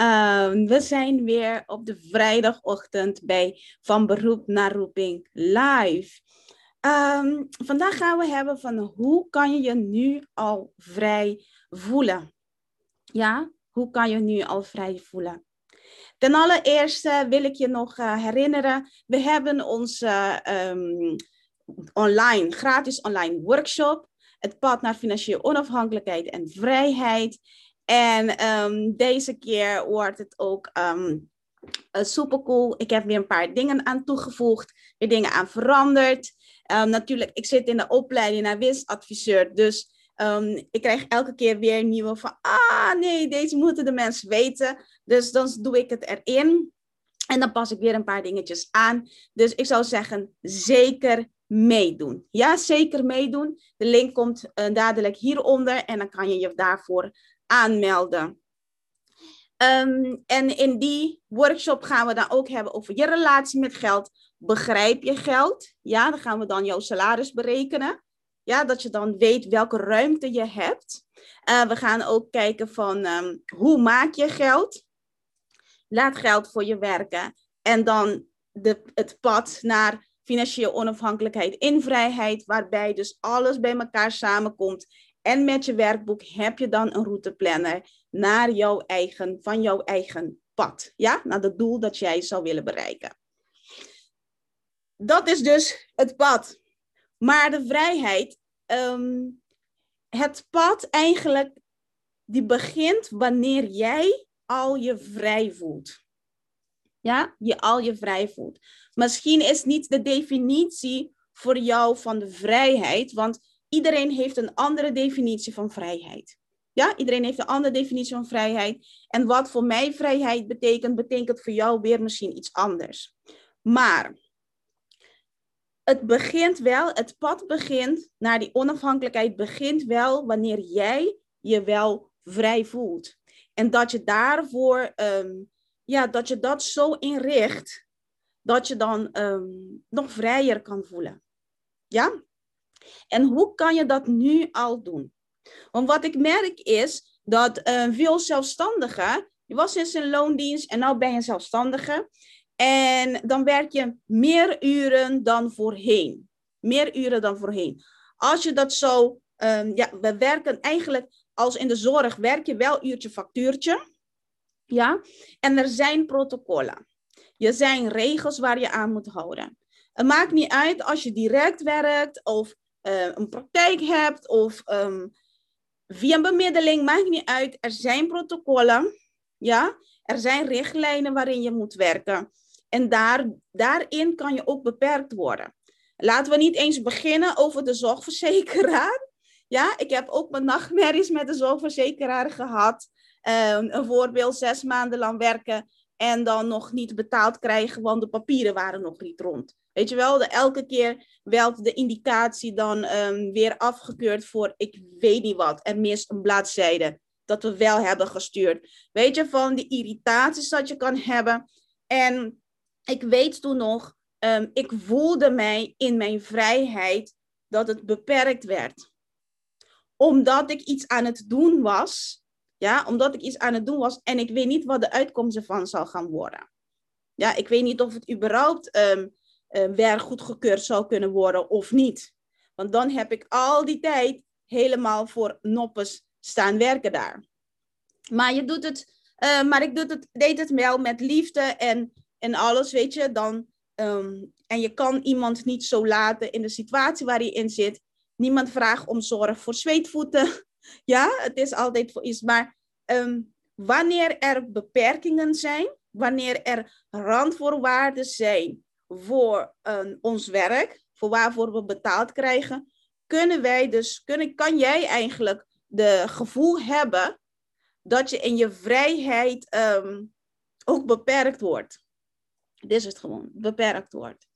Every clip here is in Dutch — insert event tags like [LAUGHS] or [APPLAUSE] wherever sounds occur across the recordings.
Ehm, we zijn weer op de vrijdagochtend bij Van Beroep naar Roeping live. Um, vandaag gaan we hebben van hoe kan je je nu al vrij voelen? Ja, hoe kan je nu al vrij voelen? Ten allereerste wil ik je nog uh, herinneren, we hebben onze um, online, gratis online workshop, het pad naar financiële onafhankelijkheid en vrijheid. En um, deze keer wordt het ook um, uh, super cool. Ik heb weer een paar dingen aan toegevoegd, weer dingen aan veranderd. Um, natuurlijk, ik zit in de opleiding naar winstadviseur, dus ik krijg elke keer weer nieuwe van, ah nee, deze moeten de mensen weten. Dus dan doe ik het erin. En dan pas ik weer een paar dingetjes aan. Dus ik zou zeggen, zeker meedoen. Ja, zeker meedoen. De link komt uh, dadelijk hieronder en dan kan je je daarvoor aanmelden. Um, en in die workshop gaan we dan ook hebben over je relatie met geld. Begrijp je geld? Ja, dan gaan we dan jouw salaris berekenen. Ja, dat je dan weet welke ruimte je hebt. Uh, we gaan ook kijken van um, hoe maak je geld? Laat geld voor je werken. En dan de, het pad naar financiële onafhankelijkheid in vrijheid, waarbij dus alles bij elkaar samenkomt. En met je werkboek heb je dan een routeplanner naar jouw eigen, van jouw eigen pad. Ja, naar het doel dat jij zou willen bereiken. Dat is dus het pad. Maar de vrijheid, um, het pad eigenlijk, die begint wanneer jij al je vrij voelt. Ja, je al je vrij voelt. Misschien is niet de definitie voor jou van de vrijheid, want iedereen heeft een andere definitie van vrijheid. Ja, iedereen heeft een andere definitie van vrijheid. En wat voor mij vrijheid betekent, betekent voor jou weer misschien iets anders. Maar het begint wel, het pad begint naar die onafhankelijkheid, begint wel wanneer jij je wel vrij voelt. En dat je daarvoor, um, ja, dat je dat zo inricht, dat je dan um, nog vrijer kan voelen. Ja? En hoe kan je dat nu al doen? Want wat ik merk is dat veel zelfstandigen, je was in een loondienst en nu ben je zelfstandige. En dan werk je meer uren dan voorheen. Meer uren dan voorheen. Als je dat zo, um, ja, we werken eigenlijk als in de zorg, werk je wel uurtje factuurtje. Ja, en er zijn protocollen. Er zijn regels waar je aan moet houden. Het maakt niet uit als je direct werkt of uh, een praktijk hebt of um, via een bemiddeling, maakt niet uit. Er zijn protocollen, ja. Er zijn richtlijnen waarin je moet werken. En daar, daarin kan je ook beperkt worden. Laten we niet eens beginnen over de zorgverzekeraar. [LAUGHS] Ja, ik heb ook mijn nachtmerries met de zorgverzekeraar gehad. Um, een voorbeeld, zes maanden lang werken en dan nog niet betaald krijgen, want de papieren waren nog niet rond. Weet je wel, elke keer werd de indicatie dan um, weer afgekeurd voor ik weet niet wat. Er mist een bladzijde dat we wel hebben gestuurd. Weet je, van die irritaties dat je kan hebben. En ik weet toen nog, um, ik voelde mij in mijn vrijheid dat het beperkt werd. Omdat ik iets aan het doen was. Ja, omdat ik iets aan het doen was en ik weet niet wat de uitkomst ervan zal gaan worden. Ja, ik weet niet of het überhaupt um, uh, weer goedgekeurd zou kunnen worden of niet. Want dan heb ik al die tijd helemaal voor noppes staan werken daar. Maar je doet het, uh, maar ik doe het, deed het wel met liefde en, en alles, weet je. Dan, um, en je kan iemand niet zo laten in de situatie waar hij in zit. Niemand vraagt om zorg voor zweetvoeten. [LAUGHS] ja, het is altijd voor iets. Maar um, wanneer er beperkingen zijn, wanneer er randvoorwaarden zijn, voor uh, ons werk, voor waarvoor we betaald krijgen, kunnen wij dus, kunnen, kan jij eigenlijk de gevoel hebben dat je in je vrijheid um, ook beperkt wordt. Dit is het gewoon, beperkt wordt.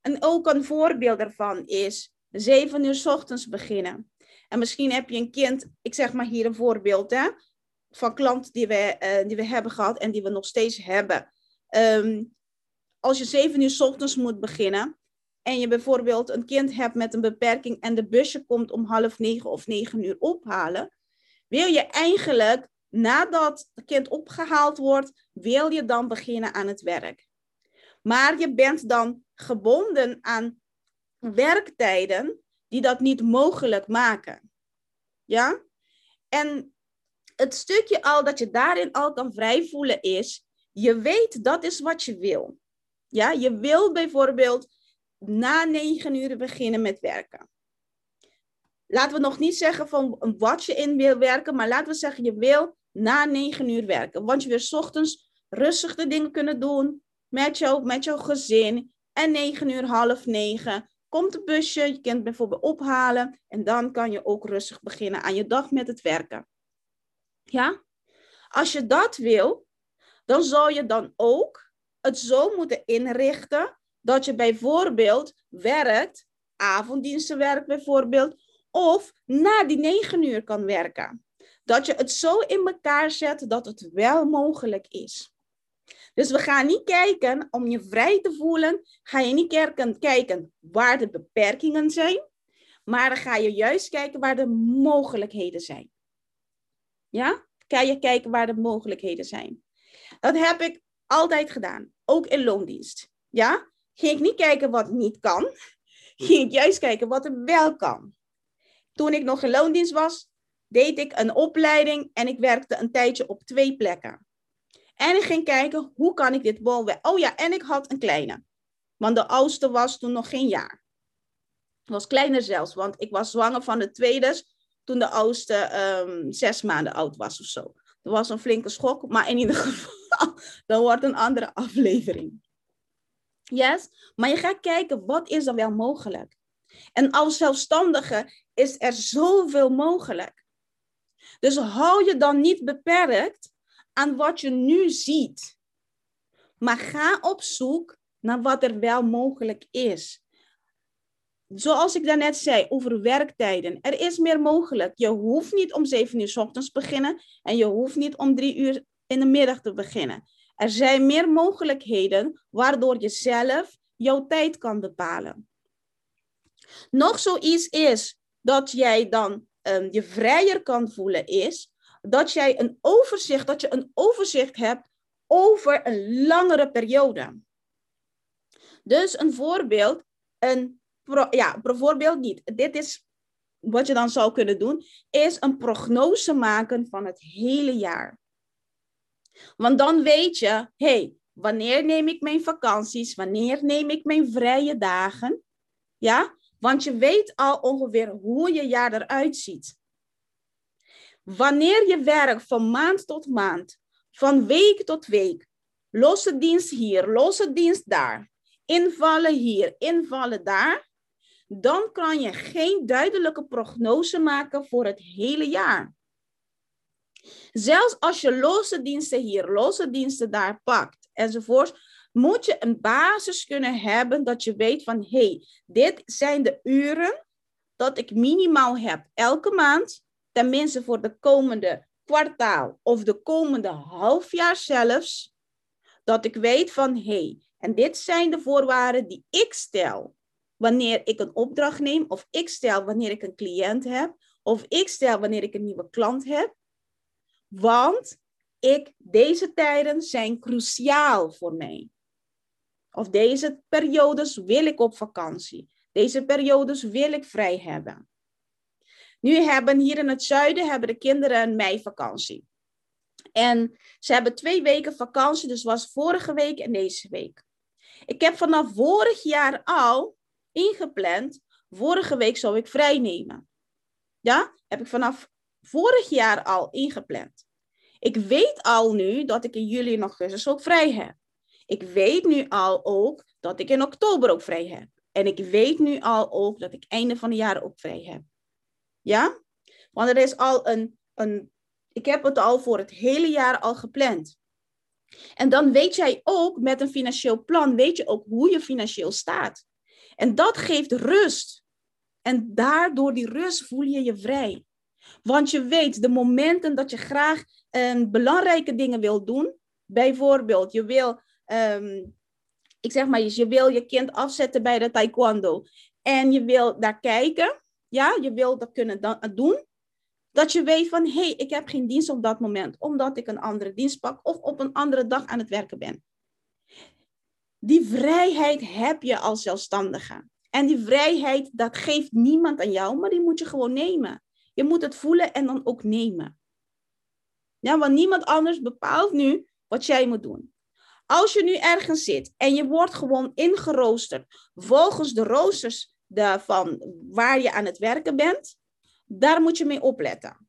En ook een voorbeeld daarvan is zeven uur s ochtends beginnen. En misschien heb je een kind, ik zeg maar hier een voorbeeld hè, van klanten die we, uh, die we hebben gehad en die we nog steeds hebben. Ehm, als je zeven uur s ochtends moet beginnen en je bijvoorbeeld een kind hebt met een beperking en de busje komt om half negen of negen uur ophalen, wil je eigenlijk nadat het kind opgehaald wordt, wil je dan beginnen aan het werk. Maar je bent dan gebonden aan werktijden die dat niet mogelijk maken. Ja? En het stukje al dat je daarin al kan vrij voelen is, je weet dat is wat je wil. Ja, je wil bijvoorbeeld na negen uur beginnen met werken. Laten we nog niet zeggen van wat je in wil werken, maar laten we zeggen je wil na negen uur werken. Want je wil ochtends rustig de dingen kunnen doen met, jou, met jouw gezin. En negen uur, half negen, komt het busje, je kunt bijvoorbeeld ophalen. En dan kan je ook rustig beginnen aan je dag met het werken. Ja? Als je dat wil, dan zou je dan ook het zo moeten inrichten dat je bijvoorbeeld werkt, avonddiensten werkt bijvoorbeeld, of na die negen uur kan werken. Dat je het zo in elkaar zet dat het wel mogelijk is. Dus we gaan niet kijken om je vrij te voelen, ga je niet kijken waar de beperkingen zijn, maar dan ga je juist kijken waar de mogelijkheden zijn. Ja? Ga je kijken waar de mogelijkheden zijn. Dat heb ik altijd gedaan, ook in loondienst. Ja? Ging ik niet kijken wat niet kan, [LAUGHS] ging ik juist kijken wat er wel kan. Toen ik nog in loondienst was, deed ik een opleiding en ik werkte een tijdje op twee plekken. En ik ging kijken, hoe kan ik dit wel... Oh ja, en ik had een kleine. Want de oudste was toen nog geen jaar. Was kleiner zelfs, want ik was zwanger van de tweede toen de oudste um, zes maanden oud was of zo. Dat was een flinke schok, maar in ieder [LAUGHS] geval, dan wordt een andere aflevering. Yes? Maar je gaat kijken, wat is er wel mogelijk? En als zelfstandige is er zoveel mogelijk. Dus hou je dan niet beperkt aan wat je nu ziet. Maar ga op zoek naar wat er wel mogelijk is. Zoals ik daarnet zei over werktijden. Er is meer mogelijk. Je hoeft niet om 7 uur s ochtends te beginnen en je hoeft niet om 3 uur in de middag te beginnen. Er zijn meer mogelijkheden waardoor je zelf jouw tijd kan bepalen. Nog zoiets is dat jij dan um, je vrijer kan voelen, is dat jij een overzicht, dat je een overzicht hebt over een langere periode. Dus een voorbeeld, een ja, bijvoorbeeld niet. Dit is wat je dan zou kunnen doen, is een prognose maken van het hele jaar. Want dan weet je, hey, wanneer neem ik mijn vakanties? Wanneer neem ik mijn vrije dagen? Ja, want je weet al ongeveer hoe je jaar eruit ziet. Wanneer je werkt van maand tot maand, van week tot week, losse dienst hier, losse dienst daar, invallen hier, invallen daar, dan kan je geen duidelijke prognose maken voor het hele jaar. Zelfs als je losse diensten hier, losse diensten daar pakt enzovoort, moet je een basis kunnen hebben dat je weet van hé, hey, dit zijn de uren dat ik minimaal heb elke maand tenminste voor de komende kwartaal of de komende halfjaar zelfs, dat ik weet van hé, hey, en dit zijn de voorwaarden die ik stel wanneer ik een opdracht neem, of ik stel wanneer ik een cliënt heb, of ik stel wanneer ik een nieuwe klant heb. Want ik, deze tijden zijn cruciaal voor mij. Of deze periodes wil ik op vakantie. Deze periodes wil ik vrij hebben. Nu hebben hier in het zuiden hebben de kinderen een meivakantie. En ze hebben twee weken vakantie, dus was vorige week en deze week. Ik heb vanaf vorig jaar al ingepland, vorige week zou ik vrij nemen. Ja, heb ik vanaf vorig jaar al ingepland. Ik weet al nu dat ik in juli en augustus ook vrij heb. Ik weet nu al ook dat ik in oktober ook vrij heb. En ik weet nu al ook dat ik einde van het jaar ook vrij heb. Ja? Want er is al een, een, ik heb het al voor het hele jaar al gepland. En dan weet jij ook met een financieel plan, weet je ook hoe je financieel staat. En dat geeft rust. En daardoor die rust voel je je vrij. Want je weet de momenten dat je graag um, belangrijke dingen wil doen. Bijvoorbeeld, je wil, ehm, ik zeg maar, je wil je kind afzetten bij de taekwondo. En je wil daar kijken. Ja, je wil dat kunnen doen. Dat je weet van, hé, hey, ik heb geen dienst op dat moment, omdat ik een andere dienst pak of op een andere dag aan het werken ben. Die vrijheid heb je als zelfstandige. En die vrijheid, dat geeft niemand aan jou, maar die moet je gewoon nemen. Je moet het voelen en dan ook nemen. Ja, want niemand anders bepaalt nu wat jij moet doen. Als je nu ergens zit en je wordt gewoon ingeroosterd volgens de roosters van waar je aan het werken bent, daar moet je mee opletten.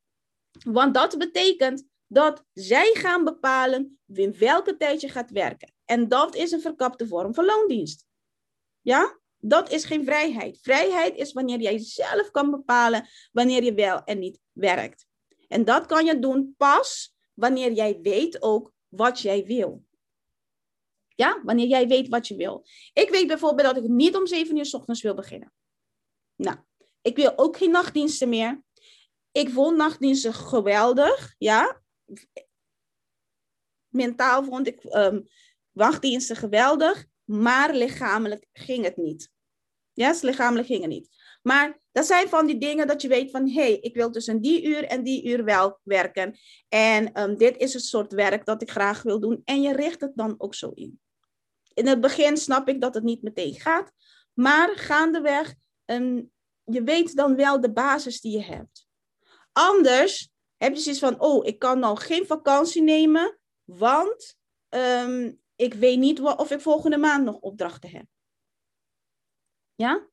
Want dat betekent dat zij gaan bepalen in welke tijd je gaat werken. En dat is een verkapte vorm van loondienst. Ja? Dat is geen vrijheid. Vrijheid is wanneer jij zelf kan bepalen wanneer je wel en niet werkt. En dat kan je doen pas wanneer jij weet ook wat jij wil. Ja, wanneer jij weet wat je wil. Ik weet bijvoorbeeld dat ik niet om 7 uur s ochtends wil beginnen. Nou, ik wil ook geen nachtdiensten meer. Ik vond nachtdiensten geweldig, ja. Mentaal vond ik um, wachtdiensten geweldig, maar lichamelijk ging het niet. Yes, lichamelijk ging het niet. Maar dat zijn van die dingen dat je weet van, hé, hey, ik wil tussen die uur en die uur wel werken. En um, dit is het soort werk dat ik graag wil doen. En je richt het dan ook zo in. In het begin snap ik dat het niet meteen gaat. Maar gaandeweg um, je weet dan wel de basis die je hebt. Anders heb je zoiets van, oh, ik kan nou geen vakantie nemen, want um, ik weet niet of ik volgende maand nog opdrachten heb. Ja?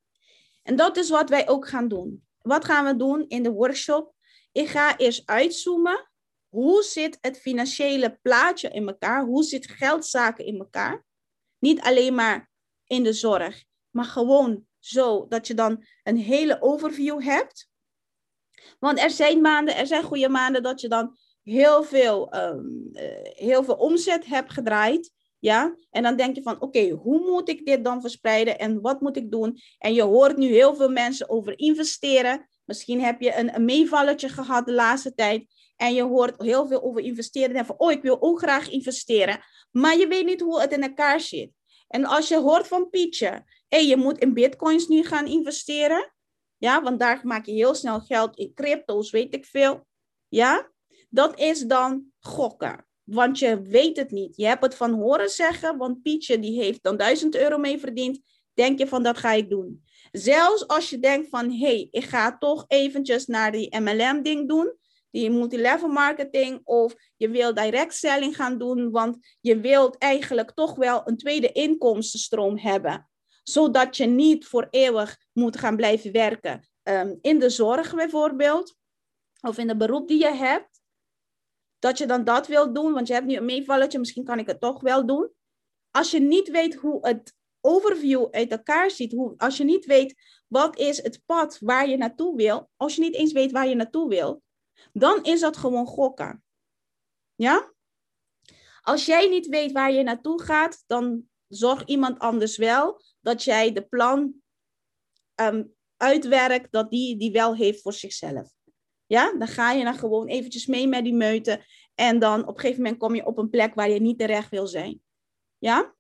En dat is wat wij ook gaan doen. Wat gaan we doen in de workshop? Ik ga eerst uitzoomen. Hoe zit het financiële plaatje in elkaar? Hoe zit geldzaken in elkaar? Niet alleen maar in de zorg, maar gewoon zo dat je dan een hele overview hebt. Want er zijn maanden, er zijn goede maanden dat je dan heel veel, um, heel veel omzet hebt gedraaid. Ja, en dan denk je van, oké, hoe moet ik dit dan verspreiden en wat moet ik doen? En je hoort nu heel veel mensen over investeren. Misschien heb je een, een meevalletje gehad de laatste tijd. En je hoort heel veel over investeren. En van, oh, ik wil ook graag investeren. Maar je weet niet hoe het in elkaar zit. En als je hoort van Pietje, hey, je moet in bitcoins nu gaan investeren. Ja, want daar maak je heel snel geld in crypto's, weet ik veel. Ja, dat is dan gokken. Want je weet het niet. Je hebt het van horen zeggen, want Pietje die heeft dan 1000 euro mee verdiend. Denk je van dat ga ik doen. Zelfs als je denkt van hé, hey, ik ga toch eventjes naar die MLM-ding doen die multilevel marketing of je wil direct selling gaan doen, want je wilt eigenlijk toch wel een tweede inkomstenstroom hebben, zodat je niet voor eeuwig moet gaan blijven werken ehm, in de zorg bijvoorbeeld, of in het beroep die je hebt, dat je dan dat wilt doen, want je hebt nu een meevalletje, misschien kan ik het toch wel doen. Als je niet weet hoe het overview uit elkaar ziet, hoe, als je niet weet wat is het pad waar je naartoe wil, als je niet eens weet waar je naartoe wil, dan is dat gewoon gokken. Ja? Als jij niet weet waar je naartoe gaat, dan zorg iemand anders wel dat jij de plan um, uitwerkt dat die die wel heeft voor zichzelf. Ja, dan ga je dan gewoon eventjes mee met die meute en dan op een gegeven moment kom je op een plek waar je niet terecht wil zijn. Ja?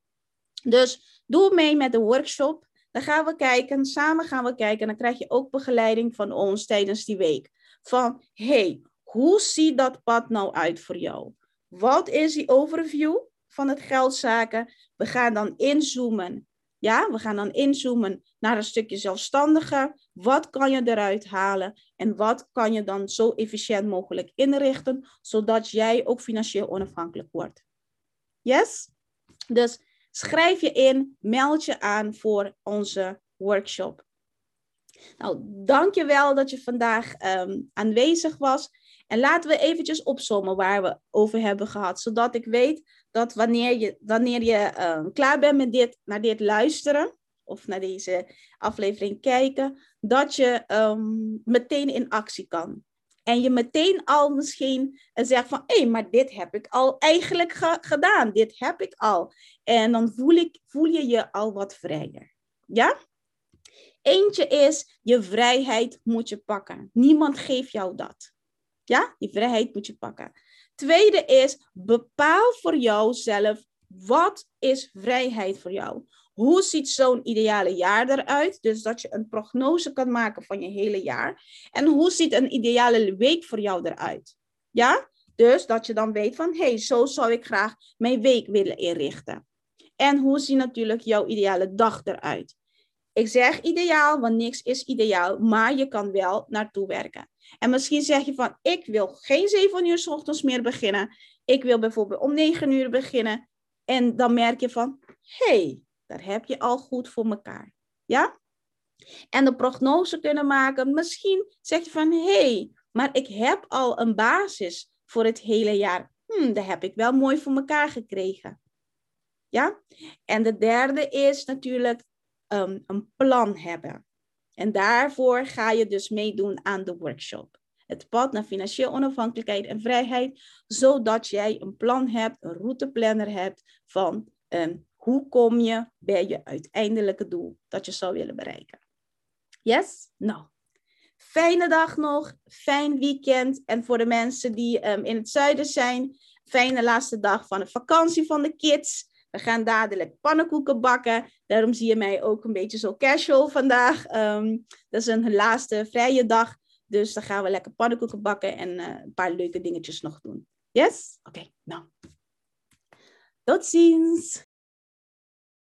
Dus doe mee met de workshop. Dan gaan we kijken, samen gaan we kijken. En dan krijg je ook begeleiding van ons tijdens die week van, hey, hoe ziet dat pad nou uit voor jou? Wat is die overview van het geldzaken? We gaan dan inzoomen. Ja, we gaan dan inzoomen naar een stukje zelfstandige. Wat kan je eruit halen? En wat kan je dan zo efficiënt mogelijk inrichten, zodat jij ook financieel onafhankelijk wordt? Yes? Dus schrijf je in, meld je aan voor onze workshop. Nou, dankjewel dat je vandaag um, aanwezig was. En laten we eventjes opzommen waar we over hebben gehad, zodat ik weet dat wanneer je, wanneer je um, klaar bent met dit, naar dit luisteren of naar deze aflevering kijken, dat je um, meteen in actie kan. En je meteen al misschien zegt van, hé, hey, maar dit heb ik al eigenlijk gedaan. Dit heb ik al. En dan voel, ik, voel je je al wat vrijer. Ja? Eentje is, je vrijheid moet je pakken. Niemand geeft jou dat. Ja, die vrijheid moet je pakken. Tweede is, bepaal voor jouzelf, wat is vrijheid voor jou? Hoe ziet zo'n ideale jaar eruit? Dus dat je een prognose kan maken van je hele jaar. En hoe ziet een ideale week voor jou eruit? Ja? Dus dat je dan weet van, hé, hey, zo zou ik graag mijn week willen inrichten. En hoe ziet natuurlijk jouw ideale dag eruit? Ik zeg ideaal, want niks is ideaal, maar je kan wel naartoe werken. En misschien zeg je van, ik wil geen 7 uur s ochtends meer beginnen. Ik wil bijvoorbeeld om 9 uur beginnen. En dan merk je van, hey, daar heb je al goed voor elkaar. Ja? En de prognose kunnen maken. Misschien zeg je van, hey, maar ik heb al een basis voor het hele jaar. Hmm, dat heb ik wel mooi voor elkaar gekregen. Ja? En de derde is natuurlijk um, een plan hebben. En daarvoor ga je dus meedoen aan de workshop. Het pad naar financieel onafhankelijkheid en vrijheid, zodat jij een plan hebt, een routeplanner hebt van um, hoe kom je bij je uiteindelijke doel dat je zou willen bereiken. Yes? Nou, fijne dag nog, fijn weekend. En voor de mensen die um, in het zuiden zijn, fijne laatste dag van de vakantie van de kids. We gaan dadelijk pannenkoeken bakken. Daarom zie je mij ook een beetje zo casual vandaag. Um, dat is een laatste vrije dag. Dus dan gaan we lekker pannenkoeken bakken en uh, een paar leuke dingetjes nog doen. Yes? Oké, nou. Tot ziens!